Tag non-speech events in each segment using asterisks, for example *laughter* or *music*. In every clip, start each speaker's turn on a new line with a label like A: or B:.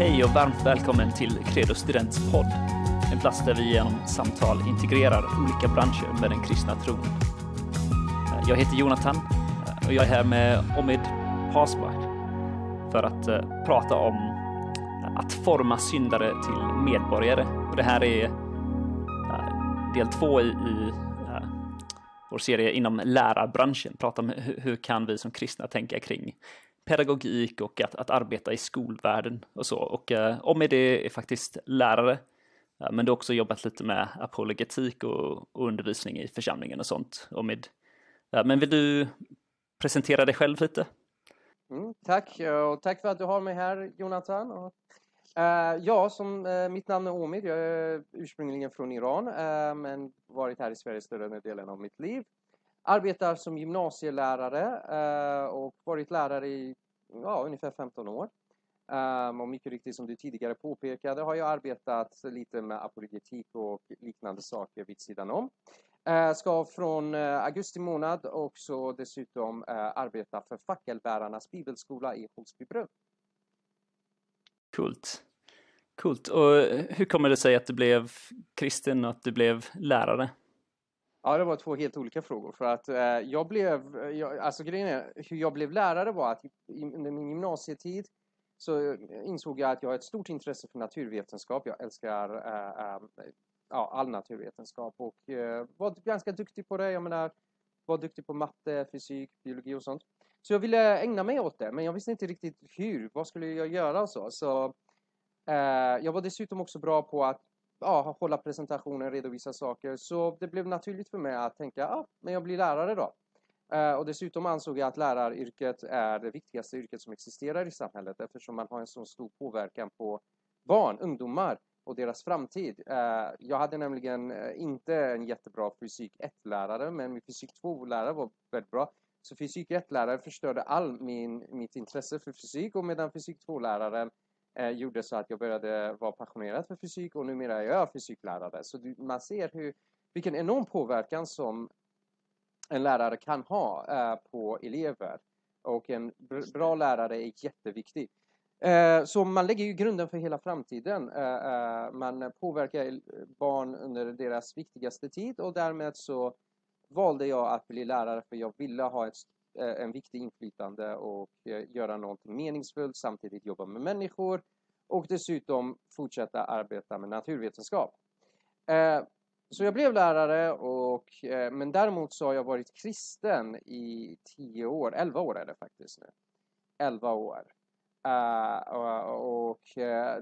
A: Hej och varmt välkommen till Credo Students podd. En plats där vi genom samtal integrerar olika branscher med den kristna tron. Jag heter Jonathan och jag är här med Omid Pasbach för att eh, prata om att forma syndare till medborgare. Och det här är eh, del två i, eh, vår serie inom lärarbranschen. Prata om hur kan vi som kristna tänka kring pedagogik och att, att arbeta i skolvärlden och så. Och eh, Omid är, är faktiskt lärare, eh, men du har också jobbat lite med apologetik och, och undervisning i församlingen och sånt. Omid. Eh, men vill du presentera dig själv lite?
B: Mm, tack eh, och tack för att du har mig här Jonathan. Och, uh, ja, som, uh, mitt namn är Omid. Jag är ursprungligen från Iran uh, men varit här i Sverige större delen av mitt liv. Arbetar som gymnasielärare eh, och varit lärare i ja, ungefär 15 år. Um, och mycket riktigt som du tidigare påpekade har jag arbetat lite med apologetik och liknande saker vid sidan om. Uh, ska från uh, augusti månad också dessutom uh, arbeta för fackelbärarnas bibelskola i Holsbybrunn.
A: Coolt. Coolt. Och hur kommer det sig att du blev kristen och att du blev lärare?
B: Ja, det var två helt olika frågor. För att eh, jag blev, eh, jag, alltså grejen är, hur jag blev lärare var att under min gymnasietid så insåg jag att jag har ett stort intresse för naturvetenskap. Jag älskar eh, eh, ja, all naturvetenskap och eh, var ganska duktig på det. Jag menar, var duktig på matte, fysik, biologi och sånt. Så jag ville ägna mig åt det, men jag visste inte riktigt hur. Vad skulle jag göra och så. så eh, jag var dessutom också bra på att ja, hålla presentationer, redovisa saker. Så det blev naturligt för mig att tänka, ja, men jag blir lärare då. Uh, och dessutom ansåg jag att läraryrket är det viktigaste yrket som existerar i samhället eftersom man har en så stor påverkan på barn, ungdomar och deras framtid. Uh, jag hade nämligen eh, inte en jättebra fysik 1-lärare men min fysik 2-lärare var väldigt bra. Så fysik 1-lärare förstörde all min, mitt intresse för fysik och medan fysik 2-läraren eh, gjorde så att jag började vara passionerad för fysik och numera är jag fysiklärare. Så du, man ser hur, vilken enorm påverkan som en lärare kan ha eh, på elever. Och en bra lärare är jätteviktig. Eh, så man lägger ju grunden för hela framtiden. Eh, eh, man påverkar barn under deras viktigaste tid och därmed så valde jag att bli lärare för jag ville ha ett Eh, en viktig inflytande och eh, göra någonting meningsfullt, samtidigt jobba med människor och dessutom fortsätta arbeta med naturvetenskap. Eh, så jag blev lärare, och, men däremot så har jag varit kristen i 10 år, 11 år är det faktiskt nu. 11 år. och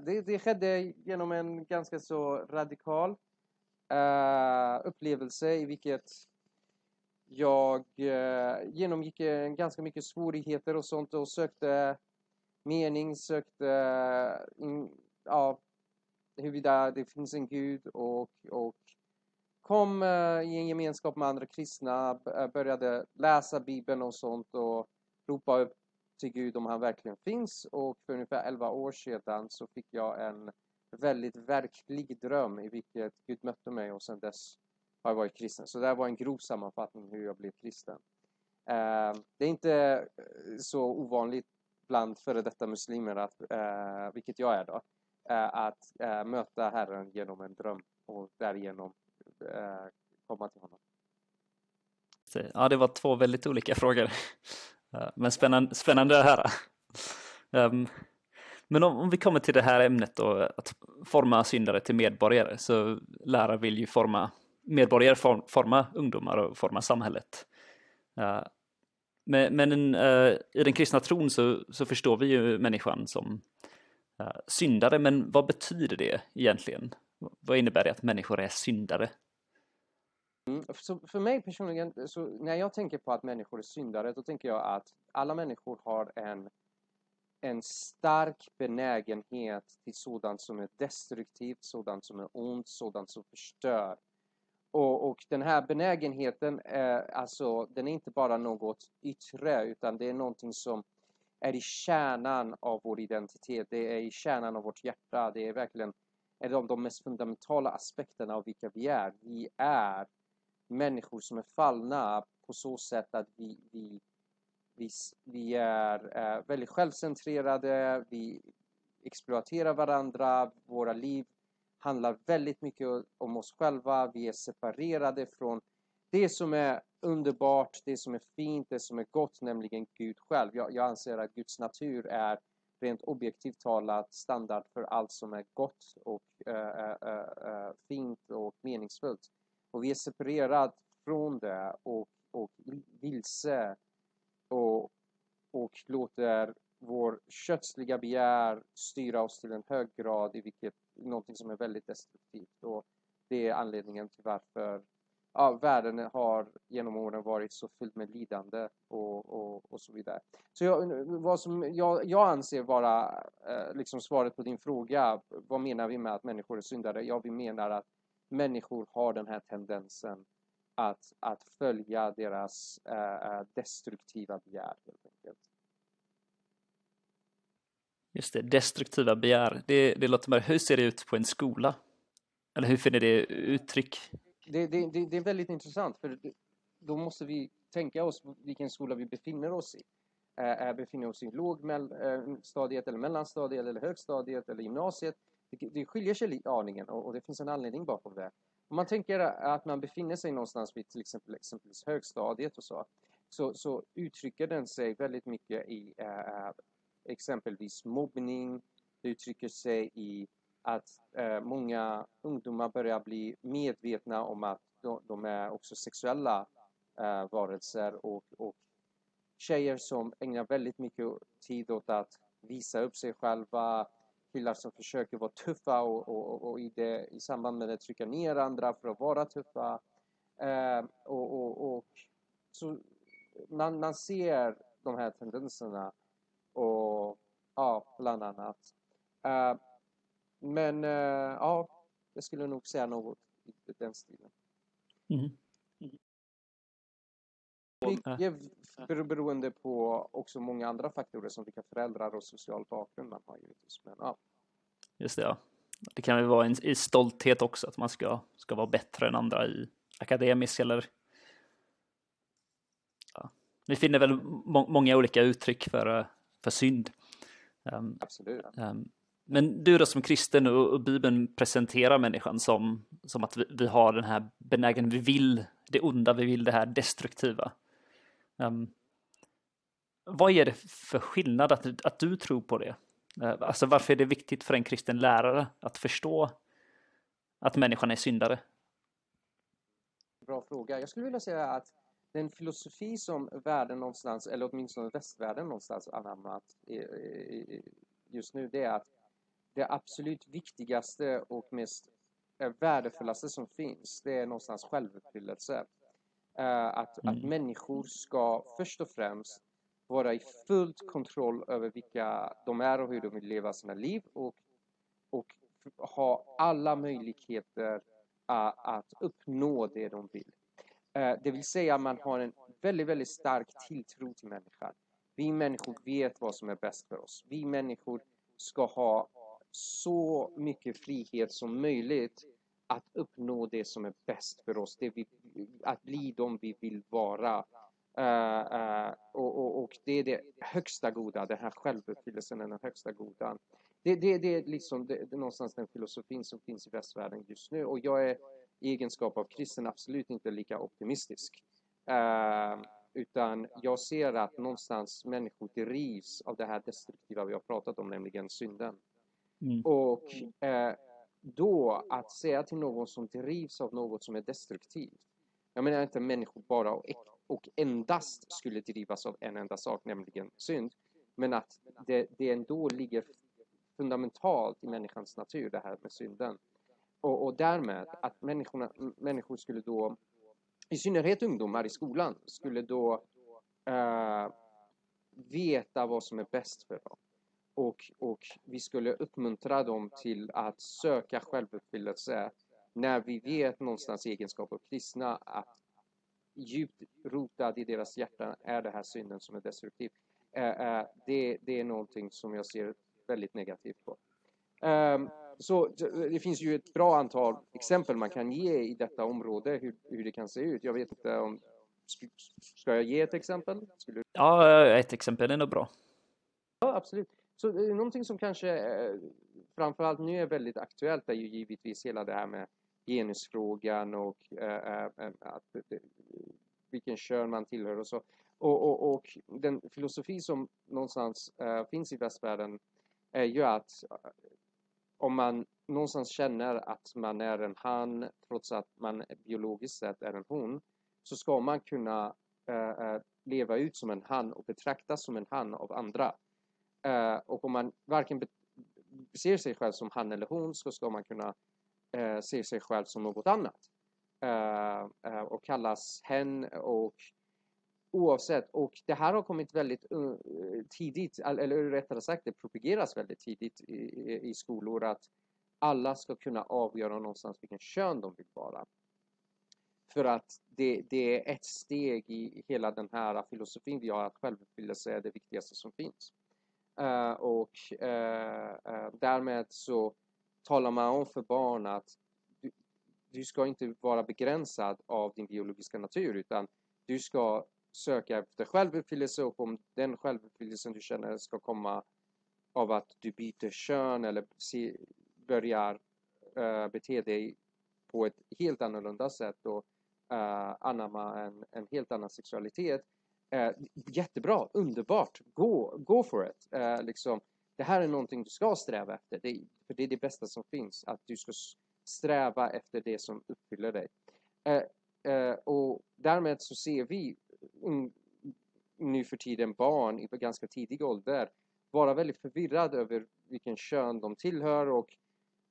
B: det, det skedde genom en ganska så radikal upplevelse i vilket jag eh, genomgick eh, ganska mycket svårigheter och sånt och sökte mening, sökte eh, in, ja, huruvida det finns en gud och, och kom eh, i en gemenskap med andra kristna, eh, började läsa Bibeln och sånt och ropa upp till Gud om han verkligen finns och för ungefär 11 år sedan så fick jag en väldigt verklig dröm i vilket Gud mötte mig och sedan dess har jag varit kristen. Så det här var en grov sammanfattning hur jag blev kristen. Eh, det är inte eh, så ovanligt bland före detta muslimer, att, eh, vilket jag är då, att möta Herren genom en dröm och därigenom komma till honom.
A: Ja, det var två väldigt olika frågor. Men spännande, spännande att höra. Ehm, men om, om, vi kommer till det här ämnet då, att forma syndare till medborgare, så lärare vill ju forma medborgare forma ungdomar och forma samhället. Uh, men, men uh, i den kristna tron så, så, förstår vi ju människan som uh, syndare, men vad betyder det egentligen? Vad innebär det att människor är syndare?
B: Mm, så för mig personligen, så när jag tänker på att människor är syndare, då tänker jag att alla människor har en, en stark benägenhet till sådant som är destruktivt, sådant som är ont, sådant som förstör. Och, och, den här benägenheten, är, alltså, den är inte bara något yttre utan det är någonting som är i kärnan av vår identitet. Det är i kärnan av vårt hjärta. Det är verkligen en av de mest fundamentala aspekterna av vilka vi är. Vi är människor som är fallna på så sätt att vi, vi, vi, vi är eh, väldigt självcentrerade. Vi, exploaterar varandra, våra liv handlar väldigt mycket om oss själva, vi är separerade från det som är underbart, det som är fint, det som är gott, nämligen Gud själv. Jag, jag anser att Guds natur är rent objektivt talat standard för allt som är gott och äh, äh, fint och meningsfullt. Och vi är separerade från det och, och vilse och, och låter vår kötsliga begär styra oss till en hög grad i vilket någonting som är väldigt destruktivt. Och det är anledningen till varför ja, världen har genom åren varit så fylld med lidande och, och, och så vidare. Så jag, vad som jag, jag anser vara eh, liksom svaret på din fråga, vad menar vi med att människor är syndare? Ja, vi menar att människor har den här tendensen att, att följa deras eh, eh destruktiva begär helt enkelt.
A: Just det, destruktiva begär. Det, det låter mer, hur ser det ut på en skola? Eller hur finner det uttryck?
B: Det, det, det, det är väldigt intressant för då måste vi tänka oss vilken skola vi befinner oss i. Äh, befinner oss i lågstadiet eller mellanstadiet eller högstadiet eller gymnasiet. Det, det skiljer sig aningen och, och det finns en anledning bakom det. Om man tänker att man befinner sig någonstans vid till exempel exempelvis högstadiet och så, så, så uttrycker den sig väldigt mycket i äh, exempelvis mobbning. Det uttrycker sig i att eh, många ungdomar börjar bli medvetna om att de, de är också sexuella eh, varelser och, och tjejer som ägnar väldigt mycket tid åt att visa upp sig själva, killar som försöker vara tuffa och, och, och i, det, i samband med det trycka ner andra för att vara tuffa. Eh, och, och, och, så man, man ser de här tendenserna och ja, bland annat. Eh, men eh, ja, jag skulle nog säga något i den stilen. Mm. Mycket beroende på också många andra faktorer som vilka föräldrar och social bakgrund man har givetvis. Men, ja.
A: Just det, ja. Det kan väl vara en i stolthet också, att man ska, ska vara bättre än andra i akademiskt eller ja. Vi finner väl må många olika uttryck för, för synd.
B: Um, Absolut.
A: Um, men du då som kristen och, och Bibeln presenterar människan som, som att vi, vi har den här benägen, vi vill det onda, vi vill det här destruktiva. Um, vad är det för skillnad att, att du tror på det? Uh, alltså varför är det viktigt för en kristen lärare att förstå att människan är syndare?
B: Bra fråga. Jag skulle vilja säga att den filosofi som världen någonstans, eller åtminstone västvärlden någonstans anammat just nu, det är att det absolut viktigaste och mest värdefullaste som finns, det är någonstans självuppfyllelse. Eh, att, mm. att människor ska först och främst vara i fullt kontroll över vilka de är och hur de vill leva sina liv och, och ha alla möjligheter att, att uppnå det de vill. Eh, det vill säga man har en väldigt, väldigt stark tilltro till människan. Vi människor vet vad som är bäst för oss. Vi människor ska ha så mycket frihet som möjligt att uppnå det som är bäst för oss, det vi, att bli de vi vill vara. Uh, uh, och, och, och, det är det högsta goda, den här självuppfyllelsen är den högsta goda. Det, det, det är liksom det, det är någonstans den filosofin som finns i västvärlden just nu och jag är egenskap av kristen absolut inte lika optimistisk. Uh, utan jag ser att någonstans människor drivs av det här destruktiva vi har pratat om, nämligen synden. Mm. Och då att säga till någon som drivs av något som är destruktivt. Jag menar inte människor bara och, och endast skulle drivas av en enda sak, nämligen synd. Men att det, det ändå ligger fundamentalt i människans natur, det här med synden. Och, och därmed att människorna, människor skulle då, i synnerhet ungdomar i skolan, skulle då uh, veta vad som är bäst för dem och, och vi skulle uppmuntra dem till att söka självuppfyllelse när vi vet någonstans i egenskap av kristna att djupt rotad i deras hjärtan är det här synden som är destruktiv. Eh, eh, det, det är någonting som jag ser väldigt negativt på. Ehm, så det finns ju ett bra antal exempel man kan ge i detta område hur, hur det kan se ut. Jag vet inte om... Ska jag ge ett exempel?
A: Skulle... Ja, ett exempel är nog bra.
B: Ja, absolut. Så är någonting som kanske eh, framförallt nu är väldigt aktuellt är ju givetvis hela det här med genusfrågan och eh, eh, att, vilken kön man tillhör och så. Och, och, och den filosofi som någonstans finns i västvärlden är ju att om man någonstans känner att man är en han trots att man biologiskt sett är en hon så ska man kunna eh, eh leva ut som en han och betraktas som en han av andra. Eh, och om man varken ser sig själv som han eller hon så ska man kunna eh, se sig själv som något annat. och kallas hen och oavsett. Och det här har kommit väldigt eh, tidigt, eller rättare sagt det propageras väldigt tidigt i, i, skolor att alla ska kunna avgöra någonstans vilken kön de vill vara. För att det, det är ett steg i hela den här filosofin vi har att självuppfyllelse är det viktigaste som finns. Uh, och uh, därmed så talar man om för barn att du, du ska inte vara begränsad av din biologiska natur utan du ska söka efter självuppfyllelse och om den självuppfyllelsen du känner ska komma av att du byter kön eller börjar uh, bete dig på ett helt annorlunda sätt och uh, anamma en, en helt annan sexualitet. Uh, jättebra, underbart, go, go for it. Uh, liksom, det här är någonting du ska sträva efter, det, för det är det bästa som finns, att du ska sträva efter det som uppfyller dig. och därmed så ser vi nu för tiden barn i ganska tidig ålder vara väldigt förvirrad över vilken kön de tillhör och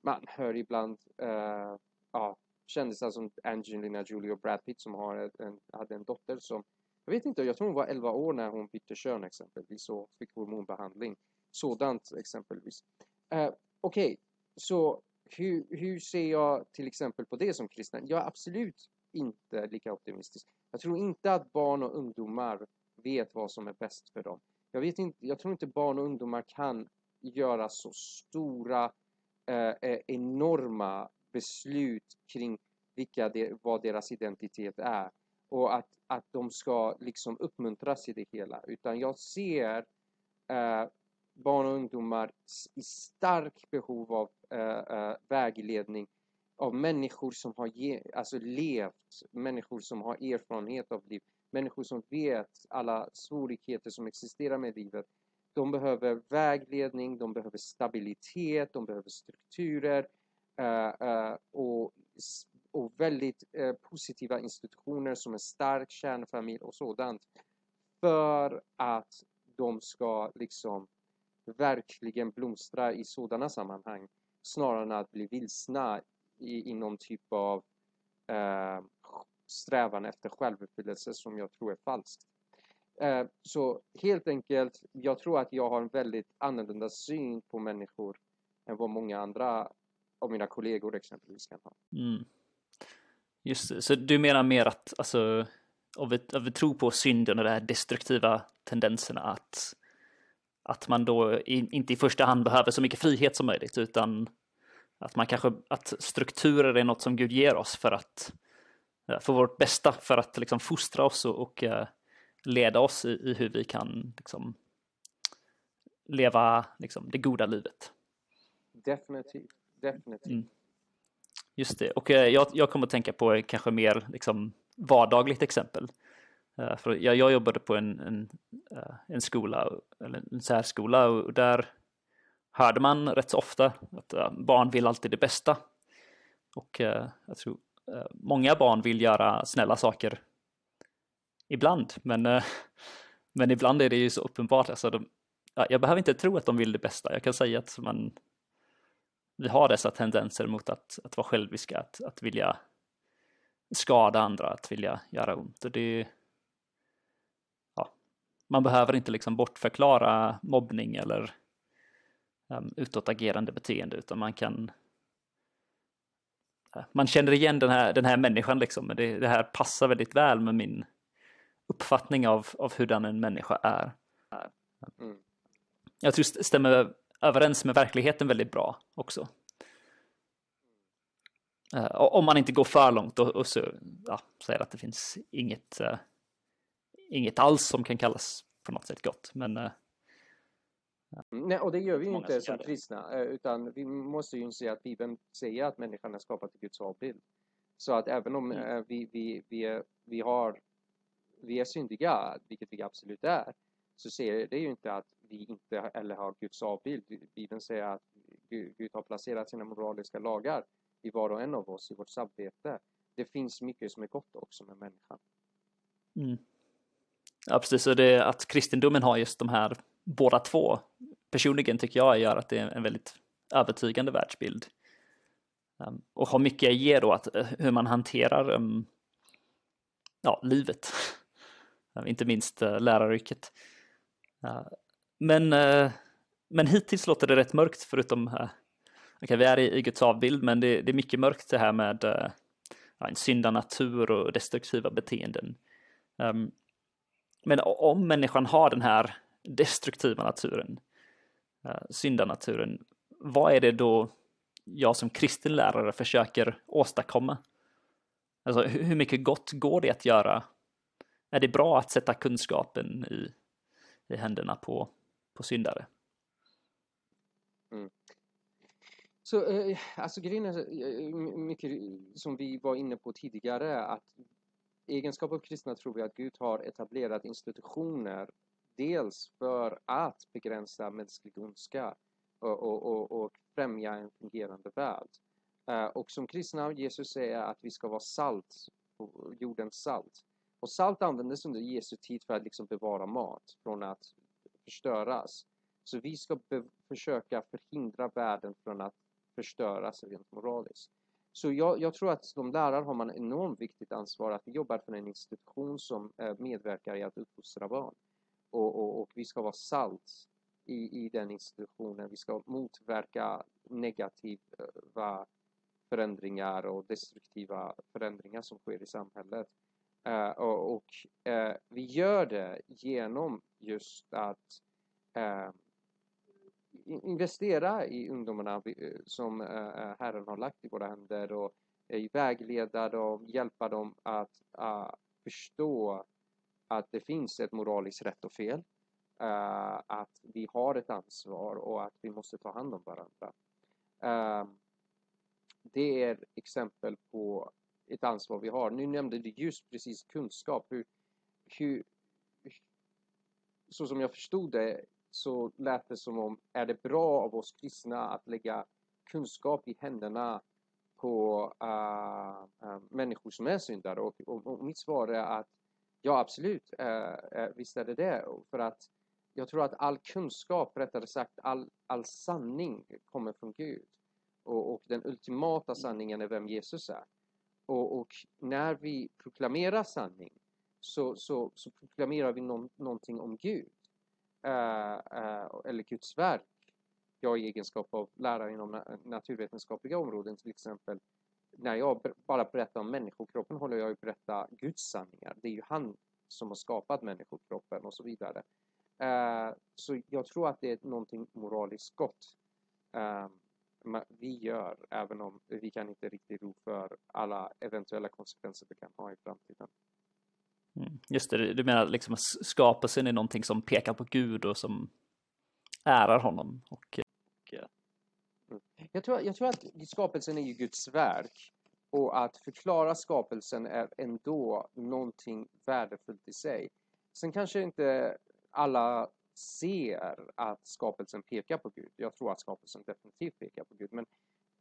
B: man hör ibland uh, ja, kändisar som Angelina Jolie och Brad Pitt som har en, hade en dotter som jag vet inte, jag tror hon var 11 år när hon bytte kön exempelvis och fick hormonbehandling. Sådant exempelvis. Uh, Okej, okay. så hur, hur ser jag till exempel på det som kristen? Jag är absolut inte lika optimistisk. Jag tror inte att barn och ungdomar vet vad som är bäst för dem. Jag, vet inte, jag tror inte barn och ungdomar kan göra så stora, eh, eh enorma beslut kring vilka de, vad deras identitet är. Och att, att de ska liksom uppmuntras i det hela. Utan jag ser eh, barn och ungdomar i stark behov av eh, eh vägledning av människor som har ge, alltså levt, människor som har erfarenhet av liv, människor som vet alla svårigheter som existerar med livet. De behöver vägledning, de behöver stabilitet, de behöver strukturer uh, uh, och, och väldigt uh, positiva institutioner som en stark kärnfamilj och sådant. För att de ska liksom verkligen blomstra i sådana sammanhang snarare än att bli vilsna i, i någon typ av eh, strävan efter självuppfyllelse som jag tror är falskt. Eh, så helt enkelt, jag tror att jag har en väldigt annorlunda syn på människor än vad många andra av mina kollegor exempelvis kan ha.
A: Mm. Just det, så du menar mer att alltså, om, vi, om vi tror på synden och de här destruktiva tendenserna att, att man då in, inte i första hand behöver så mycket frihet som möjligt utan att man kanske, att strukturer är något som Gud ger oss för att, för vårt bästa, för att liksom fostra oss och, och eh, leda oss i, i, hur vi kan liksom, leva liksom, det goda livet.
B: Definitivt, definitivt. Mm.
A: Just det, och eh, jag, jag kommer att tänka på kanske mer liksom, vardagligt exempel. Uh, för jag, jag jobbade på en, en, en skola, eller en särskola, och där hörde man rätt så ofta att eh, barn vill alltid det bästa. Och eh, jag tror eh, många barn vill göra snälla saker ibland, men, *laughs* men ibland är det ju så uppenbart. Alltså de, jag behöver inte tro att de vill det bästa. Jag kan säga att man, vi har dessa tendenser mot att, att vara själviska, att, att vilja skada andra, att vilja göra ont. Och det, ja, man behöver inte liksom bortförklara mobbning eller um, utåtagerande beteende utan man kan man känner igen den här, den här människan liksom, men det, det här passar väldigt väl med min uppfattning av, av hurdan en människa är. Mm. Jag tror det stämmer överens med verkligheten väldigt bra också. Uh, om man inte går för långt och, och så, ja, säger att det finns inget, uh, inget alls som kan kallas på något sätt gott. Men uh,
B: Nej, och det gör vi ju inte
A: som
B: som kristna, eh, utan vi måste ju inse att Bibeln säger att människan är skapad till Guds avbild. Så att även om
A: Mm.
B: eh, vi, vi, vi, vi, har, vi är syndiga, vilket vi absolut är, så säger det ju inte att vi inte eller har Guds avbild. Bibeln säger att Gud, Gud har placerat sina moraliska lagar i var och en av oss, i vårt samvete. Det finns mycket som är gott också med människan.
A: Mm. Ja, precis. Och det att kristendomen har just de här båda två. Personligen tycker jag gör att det är en väldigt övertygande världsbild. Um, och har mycket att ge då att, eh, hur man hanterar um, ja, livet. *laughs* Ehm, inte minst uh, läraryrket. Uh, men, uh, men hittills låter det rätt mörkt förutom uh, okay, vi är i, i Guds avbild men det, det är mycket mörkt det här med uh, ja, en syndanatur och destruktiva beteenden. Um, men om människan har den här destruktiva naturen, eh, syndanaturen, vad är det då jag som kristen lärare försöker åstadkomma? Alltså hur mycket gott går det att göra? Är det bra att sätta kunskapen i, i händerna på, på syndare? Mm.
B: Så eh, alltså grejen är eh, mycket som vi var inne på tidigare att i egenskap av kristna tror vi att Gud har etablerat institutioner dels för att begränsa mänsklig ondska och, och, och, och främja en fungerande värld. Eh, och som kristna, Jesus säger att vi ska vara salt, jordens salt. Och salt användes under Jesu tid för att liksom bevara mat från att förstöras. Så vi ska be- försöka förhindra världen från att förstöras rent moraliskt. Så jag, jag tror att som lärare har man enormt viktigt ansvar att vi jobbar för en institution som eh, medverkar i att uppfostra barn. Och, och, och vi ska vara salt i, i den institutionen. Vi ska motverka negativa förändringar och destruktiva förändringar som sker i samhället. Uh, och och eh, vi gör det genom just att uh, investera i ungdomarna som Herren har lagt i våra händer och vägleda dem, hjälpa dem att förstå att det finns ett moraliskt rätt och fel, uh, att vi har ett ansvar och att vi måste ta hand om varandra. Uh, det är exempel på ett ansvar vi har. Nu nämnde du just precis kunskap. Hur, hur, så som jag förstod det så lät det som om, är det bra av oss kristna att lägga kunskap i händerna på uh, uh, människor som är syndare? Och, och, och mitt svar är att ja, absolut, eh, eh, visst är det det. För att jag tror att all kunskap, rättare sagt all, all sanning kommer från Gud. Och, och den ultimata sanningen är vem Jesus är. Och, och när vi proklamerar sanning så, så, så proklamerar vi no någonting om Gud. Eh, eh, eller Guds verk. Jag i egenskap av lärare inom na- naturvetenskapliga områden till exempel. När jag bara berättar om människokroppen håller jag ju berätta Guds sanningar. Det är ju han som har skapat människokroppen och så vidare. Eh, så jag tror att det är någonting moraliskt gott eh, vi gör, även om vi kan inte riktigt ro för alla eventuella konsekvenser det kan ha i framtiden.
A: Mm. Just det, du menar liksom att skapelsen är någonting som pekar på Gud och som ärar honom. Och,
B: jag tror, jag tror att skapelsen är ju Guds verk och att förklara skapelsen är ändå någonting värdefullt i sig. Sen kanske inte alla ser att skapelsen pekar på Gud. Jag tror att skapelsen definitivt pekar på Gud, men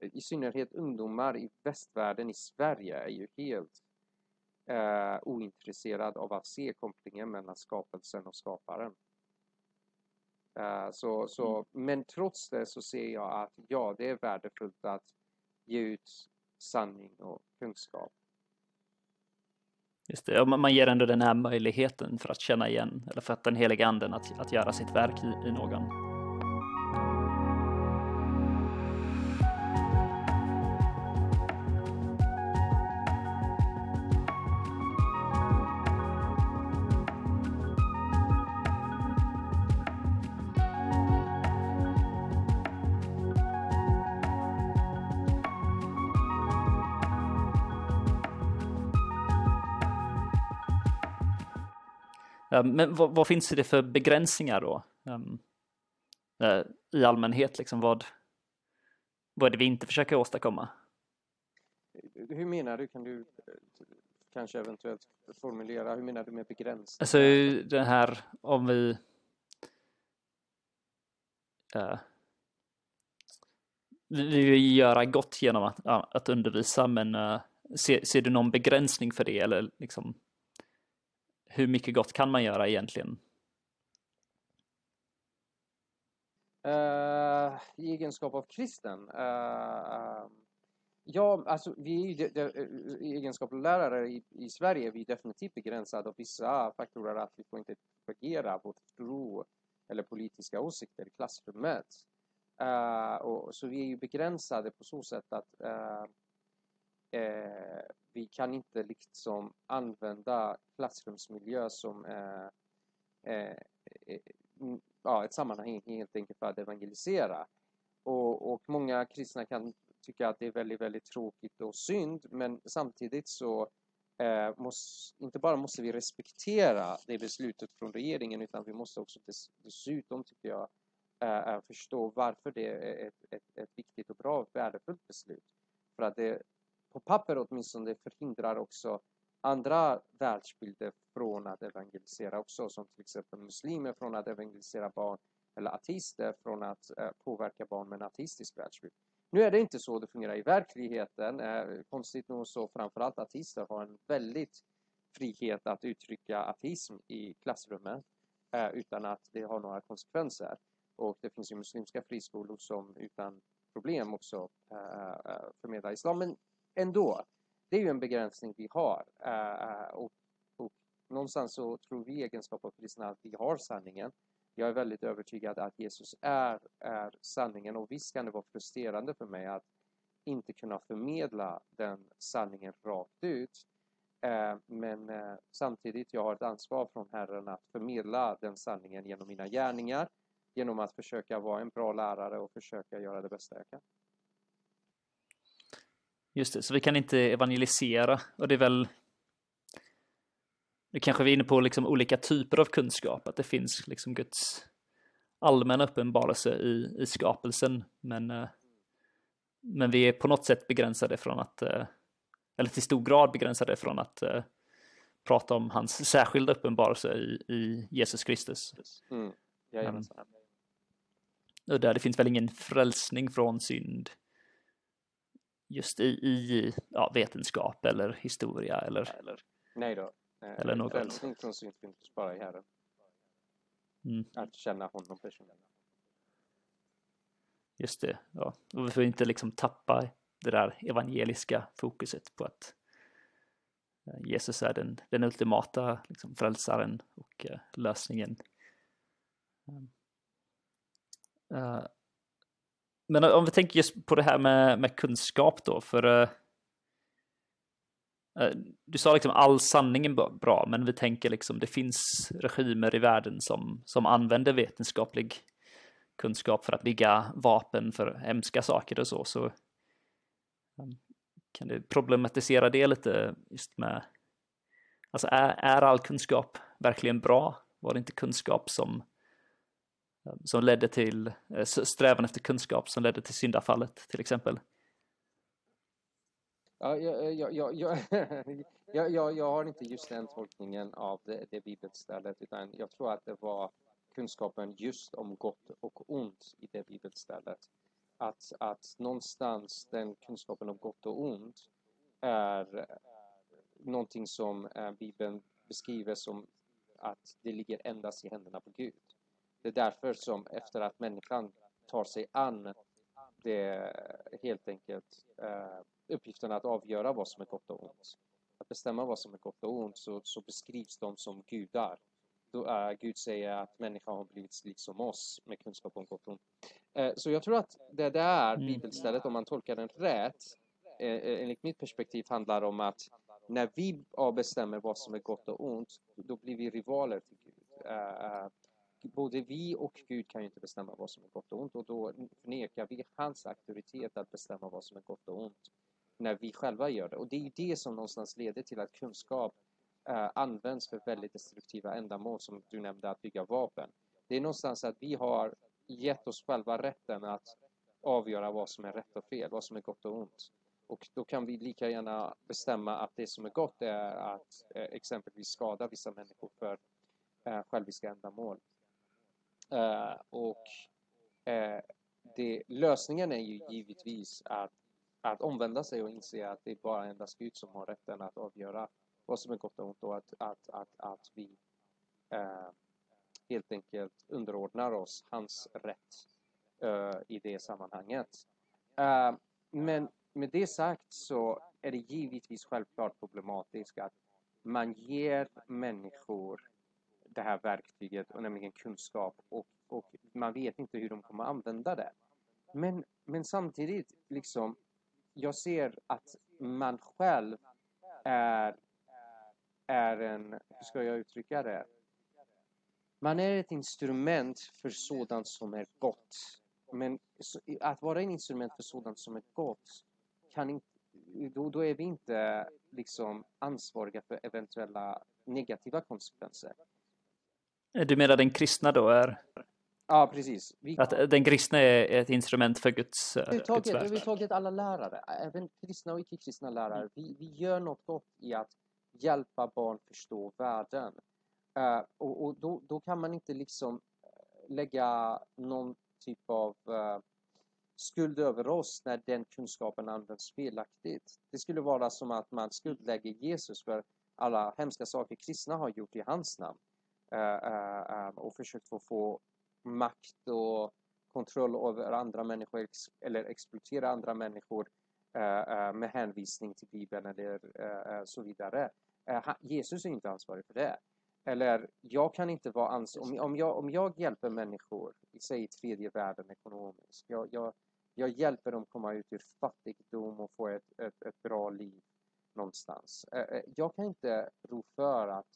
B: i synnerhet ungdomar i västvärlden, i Sverige, är ju helt eh, ointresserad av att se kopplingen mellan skapelsen och skaparen. Eh, så, så, Men trots det så ser jag att ja, det är värdefullt att ge ut sanning och kunskap.
A: just det, man ger ändå den här möjligheten för att känna igen, eller för att den heliga anden att, att göra sitt verk i, i någon. Men vad, vad finns det för begränsningar då? Um, eh, i allmänhet, liksom vad, vad är det vi inte försöker åstadkomma?
B: Hur menar du? Kan du eh, kanske eventuellt formulera, hur menar du med begränsning?
A: Alltså den här om vi uh, vi vill göra gott genom att, att undervisa men uh, ser, ser du någon begränsning för det eller liksom hur mycket gott kan man göra egentligen?
B: Uh, I egenskap av kristen? Uh, ja, alltså vi är ju de, de, i egenskap av lärare i, i Sverige är vi definitivt begränsade av vissa faktorer att vi får inte propagera vår tro eller politiska åsikter i klassrummet. Uh, och, så vi är ju begränsade på så sätt att Eh, vi kan inte liksom använda klassrumsmiljö som eh, eh, ja, ett sammanhang helt enkelt för att evangelisera. Och, och många kristna kan tycka att det är väldigt, väldigt tråkigt och synd, men samtidigt så eh, måste, inte bara måste vi respektera det beslutet från regeringen, utan vi måste också dess, dessutom, tycker jag, eh, förstå varför det är ett, ett, ett viktigt och bra och värdefullt beslut. För att det på papper åtminstone förhindrar också andra världsbilder från att evangelisera också, som till exempel muslimer från att evangelisera barn eller ateister från att eh, påverka barn med en ateistisk världsbild. Nu är det inte så det fungerar i verkligheten. Eh, konstigt nog så framförallt ateister har en väldigt frihet att uttrycka ateism i klassrummet eh, utan att det har några konsekvenser. Och det finns ju muslimska friskolor som utan problem också eh, eh förmedlar islam. Men ändå, det är ju en begränsning vi har. Uh, och, och någonstans så tror vi i egenskap av kristna att vi har sanningen. Jag är väldigt övertygad att Jesus är, är sanningen och visst kan det vara frustrerande för mig att inte kunna förmedla den sanningen rakt ut. Eh, men samtidigt, jag har ett ansvar från Herren att förmedla den sanningen genom mina gärningar, genom att försöka vara en bra lärare och försöka göra det bästa jag kan.
A: Just det, så vi kan inte evangelisera. Och det är väl nu kanske vi är inne på liksom olika typer av kunskap, att det finns liksom Guds allmänna uppenbarelse i, i skapelsen, men, eh, men vi är på något sätt begränsade från att, eh, eller till stor grad begränsade från att eh, prata om hans särskilda uppenbarelse i, i Jesus Kristus.
B: Mm.
A: och där det finns väl ingen frälsning från synd just i, i ja, vetenskap eller historia eller... eller
B: Nej då. Eh, eller något. Frälsning från *laughs* finns bara i Herren. Mm. Att känna honom personligen.
A: Just det, ja. Och vi får inte liksom tappa det där evangeliska fokuset på att eh, Jesus är den, den ultimata liksom, frälsaren och uh, lösningen. Uh, men om vi tänker just på det här med, med kunskap då, för uh, du sa liksom all sanning är bra, men vi tänker liksom det finns regimer i världen som, som använder vetenskaplig kunskap för att bygga vapen för hemska saker och så, så um, kan du problematisera det lite just med, alltså är, är all kunskap verkligen bra? Var det inte kunskap som som ledde till eh, strävan efter kunskap som ledde till syndafallet till exempel.
B: Ja, jag, eh, jag, jag, *laughs* jag, jag, jag har inte just den tolkningen av det, det bibelstället utan jag tror att det var kunskapen just om gott och ont i det bibelstället. Att, att någonstans den kunskapen om gott och ont är någonting som eh, Bibeln beskriver som att det ligger endast i händerna på Gud. Det är därför som efter att människan tar sig an det helt enkelt uh, uppgiften att avgöra vad som är gott och ont. Att bestämma vad som är gott och ont så, så beskrivs de som gudar. Då, uh, Gud säger att människan har blivit liksom oss med kunskap om gott och ont. Uh, så jag tror att det där mm. bibelstället, om man tolkar den rätt, enligt mitt perspektiv handlar om att när vi bestämmer vad som är gott och ont, då blir vi rivaler till Gud både vi och Gud kan ju inte bestämma vad som är gott och ont och då förnekar vi hans auktoritet att bestämma vad som är gott och ont när vi själva gör det. Och det är ju det som någonstans leder till att kunskap eh, används för väldigt destruktiva ändamål som du nämnde, att bygga vapen. Det är någonstans att vi har gett oss själva rätten att avgöra vad som är rätt och fel, vad som är gott och ont. Och då kan vi lika gärna bestämma att det som är gott är att eh, exempelvis skada vissa människor för eh, själviska ändamål. Eh, och eh, det, lösningen är ju givetvis att, att omvända sig och inse att det är bara endast Gud som har rätten att avgöra vad som är gott och ont och att, att, att, att vi eh, helt enkelt underordnar oss hans rätt eh, i det sammanhanget. Eh, men med det sagt så är det givetvis självklart problematiskt att man ger människor det här verktyget, och nämligen kunskap, och, och man vet inte hur de kommer använda det. Men, men samtidigt, liksom, jag ser att man själv är, är en, hur ska jag uttrycka det? Man är ett instrument för sådant som är gott. Men att vara ett instrument för sådant som är gott, kan inte, då, då är vi inte liksom ansvariga för eventuella negativa konsekvenser.
A: Du menar den kristna då är?
B: Ja, precis.
A: Vi, att den kristna är ett instrument för Guds,
B: överhuvudtaget, Guds överhuvudtaget alla lärare, även kristna och icke-kristna lärare, vi, vi gör något gott i att hjälpa barn förstå världen. Uh, och, och då, då, kan man inte liksom eh, lägga någon typ av uh, skuld över oss när den kunskapen används felaktigt. Det skulle vara som att man skuldlägger Jesus för alla hemska saker kristna har gjort i hans namn Eh, eh, eh, och försökt få, få makt och kontroll över andra människor eller exploatera andra människor med hänvisning till Bibeln eller så vidare. Jesus är inte ansvarig för det. Eller jag kan inte vara ansvarig. Om, om, jag, om jag hjälper människor, i sig tredje världen ekonomiskt, jag, jag, jag hjälper dem komma ut ur fattigdom och få ett, ett, ett bra liv någonstans. Jag kan inte ro för att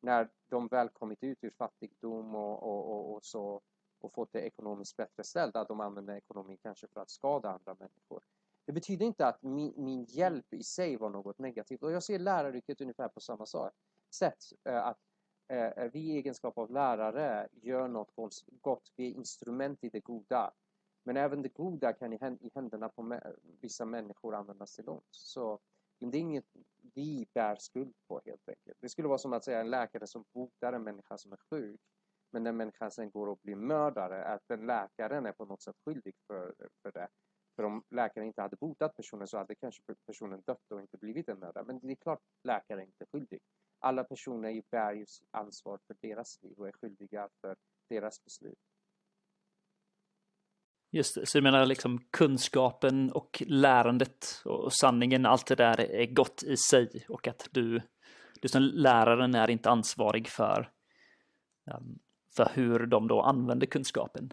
B: när de väl kommit ut ur fattigdom och, och, och, och så och fått det ekonomiskt bättre ställt, att de använder ekonomin kanske för att skada andra människor. Det betyder inte att min, min hjälp i sig var något negativt. Och jag ser läraryrket ungefär på samma sätt. Eh, att eh, eh, vi i egenskap av lärare gör något gott, vi är instrument i det goda. Men även det goda kan i händerna på vissa människor användas till ont. Så det är inget vi bär skuld på helt enkelt. Det skulle vara som att säga en läkare som botar en människa som är sjuk. Men den människan sen går och blir mördare, att den läkaren är på något sätt skyldig för, för det. För om läkaren inte hade botat personen så hade kanske personen dött och inte blivit en mördare. Men det är klart läkaren är inte skyldig alla personer bär ju ansvar för deras liv och är skyldiga för deras beslut.
A: Just det, så du menar liksom kunskapen och lärandet och sanningen, allt det där är gott i sig och att du, du som läraren är inte ansvarig för, um, för hur de då använder kunskapen.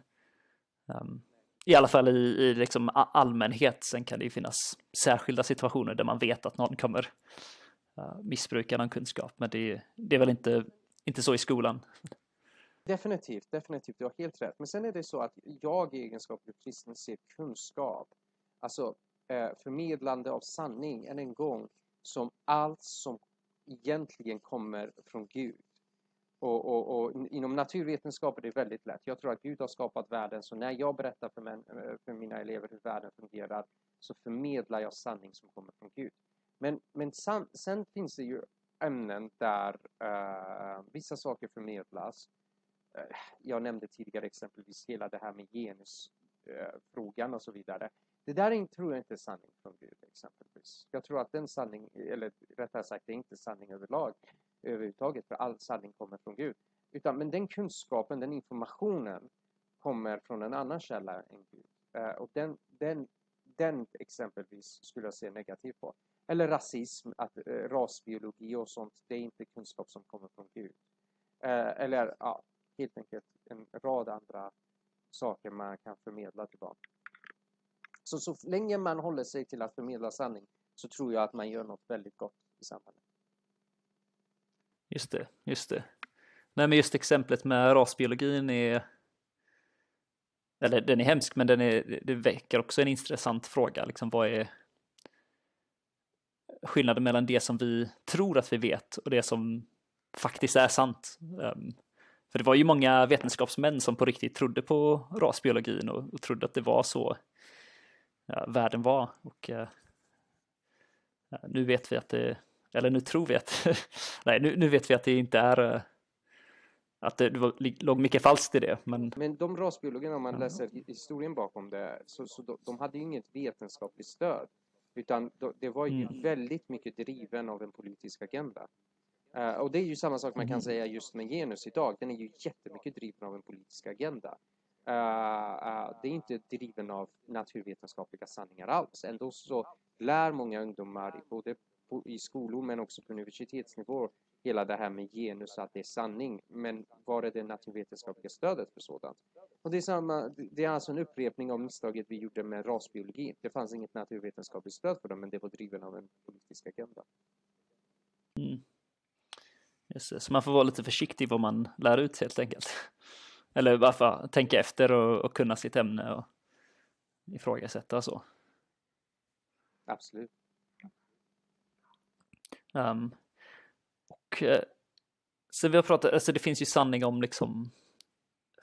A: Um, I alla fall i, i liksom allmänhet, sen kan det ju finnas särskilda situationer där man vet att någon kommer uh, någon kunskap. Men det, det är väl inte, inte så i skolan.
B: Definitivt, definitivt. Du har helt rätt. Men sen är det så att jag i egenskap av kristen ser kunskap, alltså eh, förmedlande av sanning, än en gång, som allt som egentligen kommer från Gud. Och, och, och, inom naturvetenskap är det väldigt lätt. Jag tror att Gud har skapat världen, så när jag berättar för, män, eh, för mina elever hur världen fungerar så förmedlar jag sanning som kommer från Gud. Men, men sen, sen finns det ju ämnen där uh, vissa saker förmedlas. Eh, jag nämnde tidigare exempelvis hela det här med genusfrågan eh, och så vidare. Det där är, tror jag inte är sanning från Gud exempelvis. Jag tror att den sanning, eller rättare sagt, det är inte sanning överlag överhuvudtaget, för all sanning kommer från Gud. Utan, men den kunskapen, den informationen kommer från en annan källa än Gud. Eh, och den, den, den exempelvis skulle jag se negativt på. Eller rasism, att, rasbiologi och sånt, det är inte kunskap som kommer från Gud. Eller ja, helt enkelt en rad andra saker man kan förmedla till barn. Så, så länge man håller sig till att förmedla sanning så tror jag att man gör något väldigt gott i samhället.
A: Just det, just det. Nej, men just exemplet med rasbiologin är eller den är hemsk, men den är, det väcker också en intressant fråga. Liksom, vad, är, skillnaden mellan det som vi tror att vi vet och det som faktiskt är sant. Um, för det var ju många vetenskapsmän som på riktigt trodde på rasbiologin och, och trodde att det var så ja, världen var. Och uh, nu vet vi att det, eller nu tror vi att, *laughs* nej nu, nu vet vi att det inte är uh, att det låg mycket falskt i det. Men,
B: men de rasbiologerna, om man läser historien bakom det, så, så de, de hade ju inget vetenskapligt stöd. Utan det var ju mm. väldigt mycket driven av en politisk agenda. Uh, och det är ju samma sak man kan mm. säga just med genus idag. Den är ju jättemycket driven av en politisk agenda. Uh, uh, det är inte driven av naturvetenskapliga sanningar alls. Ändå så lär många ungdomar både på, i skolor men också på universitetsnivå hela det här med genus, att det är sanning. Men var är det naturvetenskapliga stödet för sådant? Och det är, samma, det är alltså en upprepning av misstaget vi gjorde med rasbiologi. Det fanns inget naturvetenskapligt stöd för det, men det var driven av en politisk agenda.
A: Just Så man får vara lite försiktig vad man lär ut helt enkelt. *laughs* Eller varför tänka efter och, och kunna sitt ämne och ifrågasätta och så.
B: Absolut.
A: Um, och eh, så vi har pratat, alltså det finns ju sanning om liksom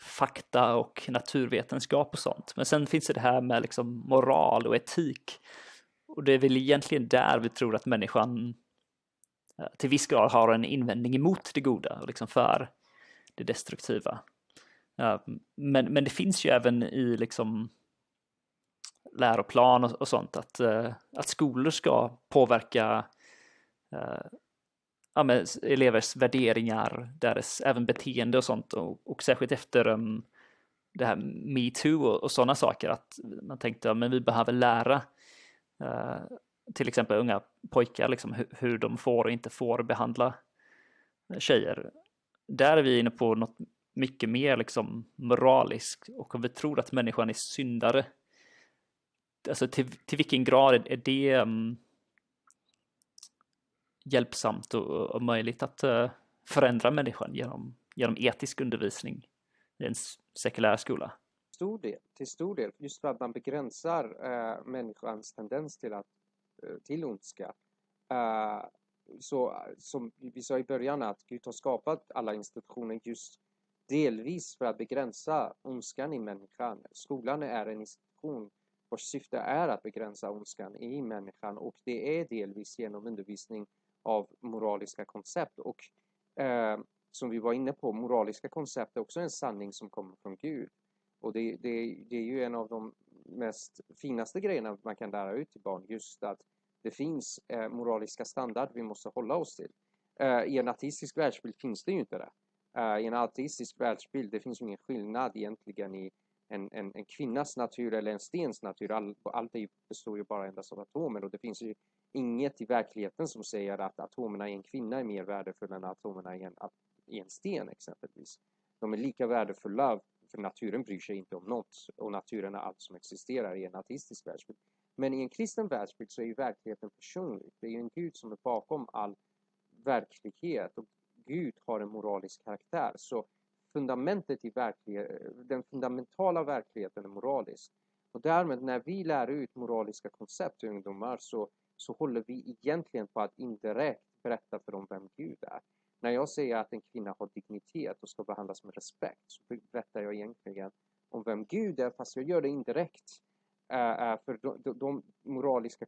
A: fakta och naturvetenskap och sånt. Men sen finns det det här med liksom moral och etik. Och det är väl egentligen där vi tror att människan Eh, till viss grad har en invändning emot det goda och liksom för det destruktiva. Eh, men, men det finns ju även i liksom läroplan och, och sånt att, eh, att skolor ska påverka ja, med elevers värderingar, deras även beteende och sånt och, och särskilt efter um, det här metoo och, och sådana saker att man tänkte att ja, vi behöver lära uh, till exempel unga pojkar liksom, hur, hur, de får och inte får behandla tjejer. Där är vi inne på något mycket mer liksom moraliskt och om vi tror att människan är syndare. Alltså till, till vilken grad är det um, hjälpsamt och, och möjligt att uh, förändra människan genom, genom etisk undervisning i en sekulär skola?
B: Stor del, till stor del, just för att man begränsar uh, människans tendens till, att, Eh, till ondska. Uh, så som vi sa i början att Gud har skapat alla institutioner just delvis för att begränsa ondskan i människan. Skolan är en institution vars syfte är att begränsa ondskan i människan och det är delvis genom undervisning av moraliska koncept. Och eh, som vi var inne på, moraliska koncept är också en sanning som kommer från Gud. Och det, det, det är ju en av de mest finaste grejerna man kan lära ut till barn, just att det finns eh, moraliska standard vi måste hålla oss till. Eh, I en ateistisk världsbild finns det ju inte det. Eh, I en ateistisk världsbild, det finns ingen skillnad egentligen i en, en, en kvinnas natur eller en stens natur. All, allt är består ju bara endast av atomer och det finns ju inget i verkligheten som säger att atomerna i en kvinna är mer värdefulla än atomerna i en, i en sten exempelvis. De är lika värdefulla för naturen bryr sig inte om något och naturen är allt som existerar i en ateistisk världsbild. Men i en kristen världsbild så är ju verkligheten personlig. Det är ju en Gud som är bakom all verklighet och Gud har en moralisk karaktär. Så fundamentet i verkligheten, den fundamentala verkligheten är moralisk. Och därmed när vi lär ut moraliska koncept till ungdomar så, så håller vi egentligen på att indirekt berätta för dem vem Gud är. När jag säger att en kvinna har dignitet och ska behandlas med respekt så berättar jag egentligen om vem Gud är fast jag gör det indirekt. För de, de, de moraliska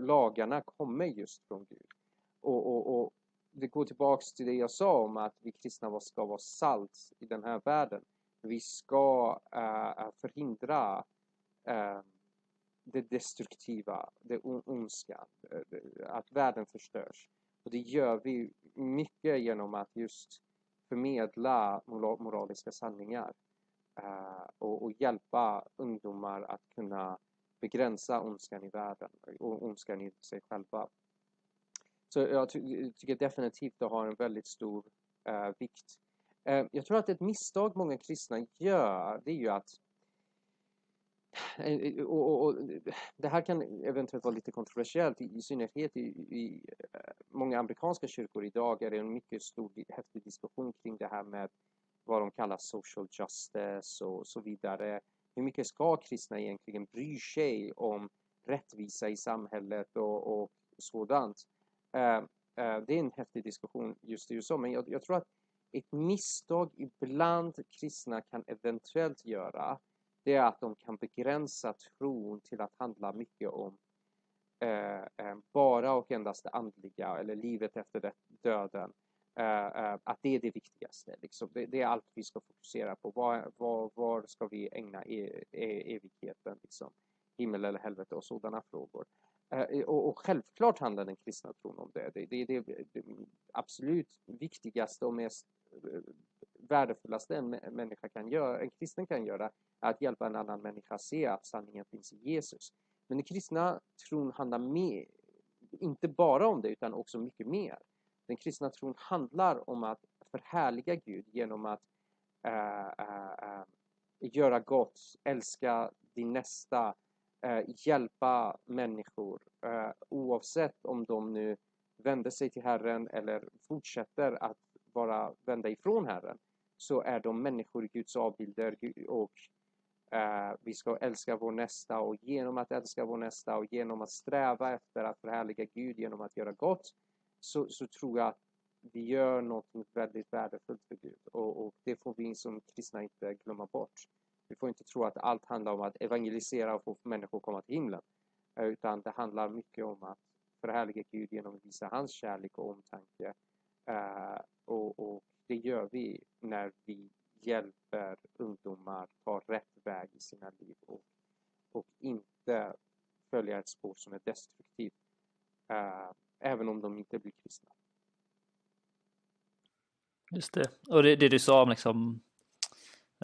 B: lagarna kommer just från Gud. Och, och, och, det går tillbaks till det jag sa om att vi kristna ska vara salt i den här världen. Vi ska förhindra det destruktiva, det ondska, att världen förstörs. Och det gör vi mycket genom att just förmedla moraliska sanningar eh, och, och, hjälpa ungdomar att kunna begränsa ondskan i världen och ondskan i sig själva. Så jag ty tycker definitivt det har en väldigt stor eh, vikt. Eh, jag tror att ett misstag många kristna gör, det är ju att Eh, eh, och, och, och, det här kan eventuellt vara lite kontroversiellt, i, i synnerhet i, i eh, många amerikanska kyrkor idag är det en mycket stor, häftig diskussion kring det här med vad de kallar social justice och så vidare. Hur mycket ska kristna egentligen bry sig om rättvisa i samhället och, och sådant? Uh, uh, det är en häftig diskussion just i USA, men jag, jag, tror att Ett misstag ibland kristna kan eventuellt göra, det är att de kan begränsa tron till att handla mycket om eh, eh bara och endast det andliga eller livet efter döden. Eh, eh, att det är det viktigaste. Liksom. Det, det, är allt vi ska fokusera på. Var, var, var ska vi ägna e, e, evigheten? Liksom? Himmel eller helvete och sådana frågor. Eh, och, och, självklart handlar den kristna tron om det. Det är det, det, det, absolut viktigaste och mest eh, värdefullaste en människa kan göra, en kristen kan göra, att hjälpa en annan människa att se att sanningen finns i Jesus. Men den kristna tron handlar mer, inte bara om det, utan också mycket mer. Den kristna tron handlar om att förhärliga Gud genom att äh, äh, göra gott, älska din nästa, äh, hjälpa människor oavsett om de nu vänder sig till Herren eller fortsätter att vara vända ifrån Herren så är de människor Guds avbilder och Eh, vi ska älska vår nästa och genom att älska vår nästa och genom att sträva efter att förhärliga Gud genom att göra gott så, så tror jag att vi gör något väldigt värdefullt för Gud. Och, och, det får vi som kristna inte glömma bort. Vi får inte tro att allt handlar om att evangelisera och få människor att komma till himlen. Eh, utan det handlar mycket om att förhärliga Gud genom att visa hans kärlek och omtanke. Eh, och, och det gör vi när vi hjälper ungdomar ta rätt väg i sina liv och, och inte följa ett spår som är destruktivt, eh, även om de inte blir kristna.
A: Just det, och det, det du sa om liksom,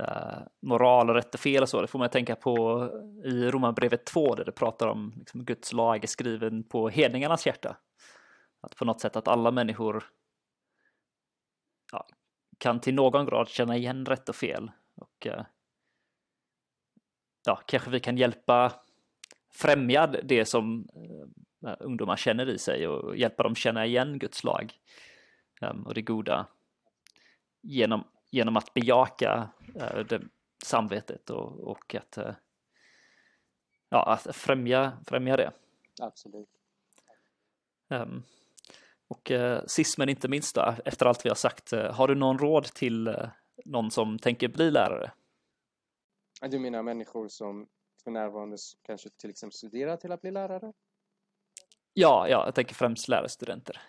A: uh, moral och rätt och fel och så, det får man tänka på i Romarbrevet 2 där det pratar om liksom, Guds lag är skriven på hedningarnas hjärta. Att på något sätt att alla människor ja, kan till någon grad känna igen rätt och fel. Och eh, ja, kanske vi kan hjälpa främja det som uh, ungdomar känner i sig och hjälpa dem känna igen Guds lag um, och det goda genom, genom att bejaka uh, det, samvetet och, och att, ja, att främja, främja det.
B: Absolut.
A: Um, och eh, sist men inte minst då, efter allt vi har sagt, eh, har du någon råd till eh, någon som tänker bli lärare?
B: Du menar människor som för närvarande kanske till exempel studerar till att bli lärare?
A: Ja, ja jag tänker främst lärarstudenter.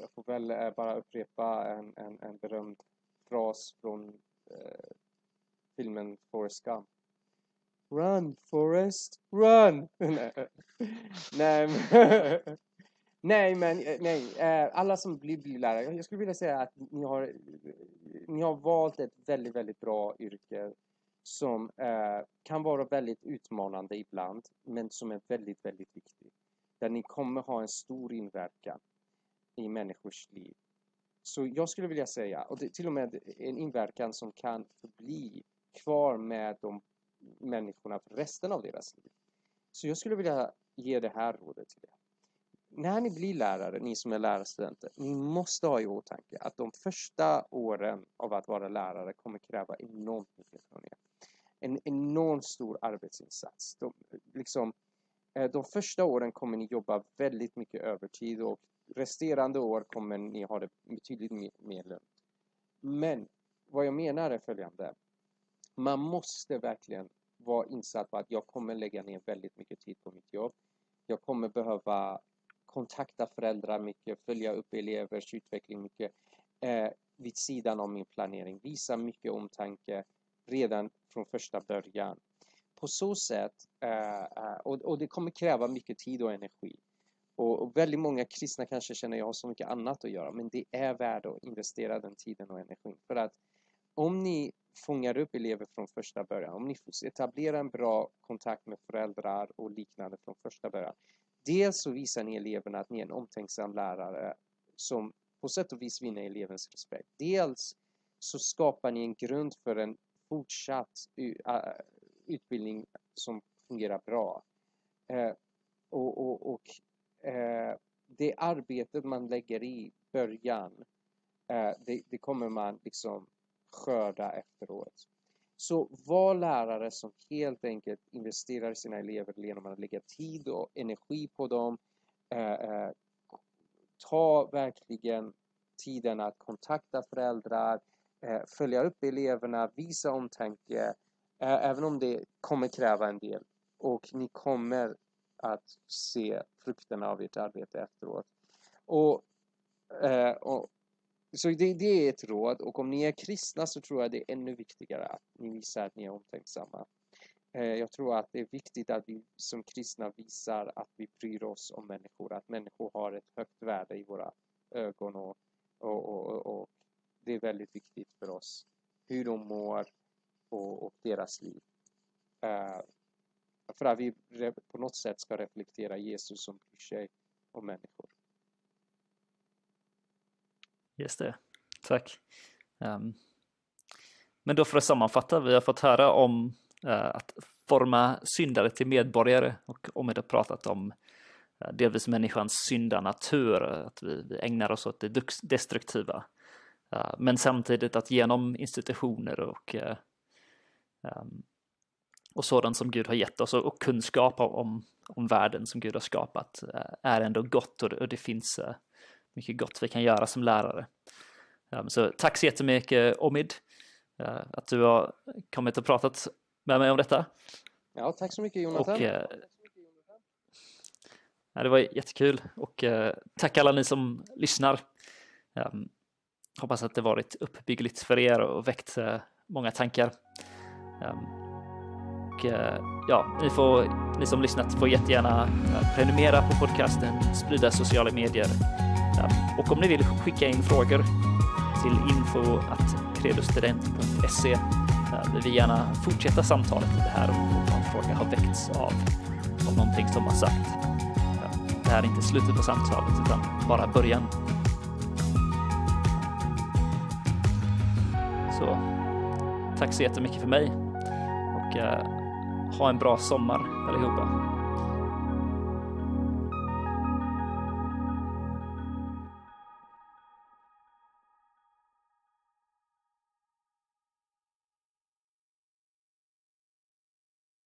B: Jag, får väl eh, bara upprepa en, en, en berömd fras från eh, filmen Forrest Gump. Run Forrest, run! *laughs* nej, men, *laughs* nej, men eh, nej. Eh, alla som blir billärare, jag skulle vilja säga att ni har, eh, ni har valt ett väldigt, väldigt bra yrke som eh, kan vara väldigt utmanande ibland, men som är väldigt, väldigt viktigt. Där ni kommer ha en stor inverkan i människors liv. Så jag skulle vilja säga, och det, till och med en inverkan som kan förbli kvar med de människorna för resten av deras liv. Så jag skulle vilja ge det här rådet till er. När ni blir lärare, ni som är lärarstudenter, ni måste ha i åtanke att de första åren av att vara lärare kommer kräva enormt mycket från er. En enormt stor arbetsinsats. De, liksom, eh, de första åren kommer ni jobba väldigt mycket övertid och resterande år kommer ni ha det betydligt mer lugnt. Men vad jag menar är följande man måste verkligen vara insatt på att jag kommer lägga ner väldigt mycket tid på mitt jobb. Jag kommer behöva kontakta föräldrar mycket, följa upp elevers utveckling mycket eh, vid sidan av min planering. Visa mycket omtanke redan från första början. På så sätt, eh, eh, och, och, det kommer kräva mycket tid och energi. Och, och, väldigt många kristna kanske känner att jag har så mycket annat att göra, men det är värt att investera den tiden och energin. För att om ni fångar upp elever från första början, om ni etablerar en bra kontakt med föräldrar och liknande från första början. Dels så visar ni eleverna att ni är en omtänksam lärare som på sätt och vis vinner elevens respekt. Dels så skapar ni en grund för en fortsatt utbildning som fungerar bra. Eh, och, och, och eh, det arbetet man lägger i början, eh, det, det, kommer man liksom skörda efteråt. Så var lärare som helt enkelt investerar i sina elever genom att lägga tid och energi på dem. Eh, eh, ta verkligen tiden att kontakta föräldrar, eh, följa upp eleverna, visa omtanke, eh, även om det kommer kräva en del. Och ni kommer att se frukterna av ert arbete efteråt. Och, eh, och så det, det, är ett råd och om ni är kristna så tror jag det är ännu viktigare att ni visar att ni är omtänksamma. Eh, jag tror att det är viktigt att vi som kristna visar att vi bryr oss om människor, att människor har ett högt värde i våra ögon och, och, och, och det är väldigt viktigt för oss hur de mår och, och deras liv. Eh, för att vi på något sätt ska reflektera Jesus som bryr sig om människor.
A: Just det, tack. Um, men då för att sammanfatta, vi har fått höra om uh, att forma syndare till medborgare och om det pratat om uh, delvis människans syndanatur, att vi, vi ägnar oss åt det destruktiva. Uh, men samtidigt att genom institutioner och um, och sådant som Gud har gett oss och, kunskap om, om världen som Gud har skapat är ändå gott och det, och det finns mycket gott vi kan göra som lärare. Um, så tack så jättemycket Omid, uh, att du har kommit och pratat med mig om detta.
B: Ja, tack så mycket Jonathan. Och, uh,
A: ja, det var jättekul och uh, tack alla ni som lyssnar. Um, hoppas att det varit uppbyggligt för er och väckt många tankar. Um, och, ja, ni, får, ni som lyssnat får jättegärna prenumerera på podcasten, sprida sociala medier och om ni vill skicka in frågor till info.credostudent.se eh, vill vi gärna fortsätta samtalet i det här om någon fråga har väckts av, av någonting som har sagt. Det här är inte slutet på samtalet utan bara början. Så tack så jättemycket för mig och eh, ha en bra sommar allihopa.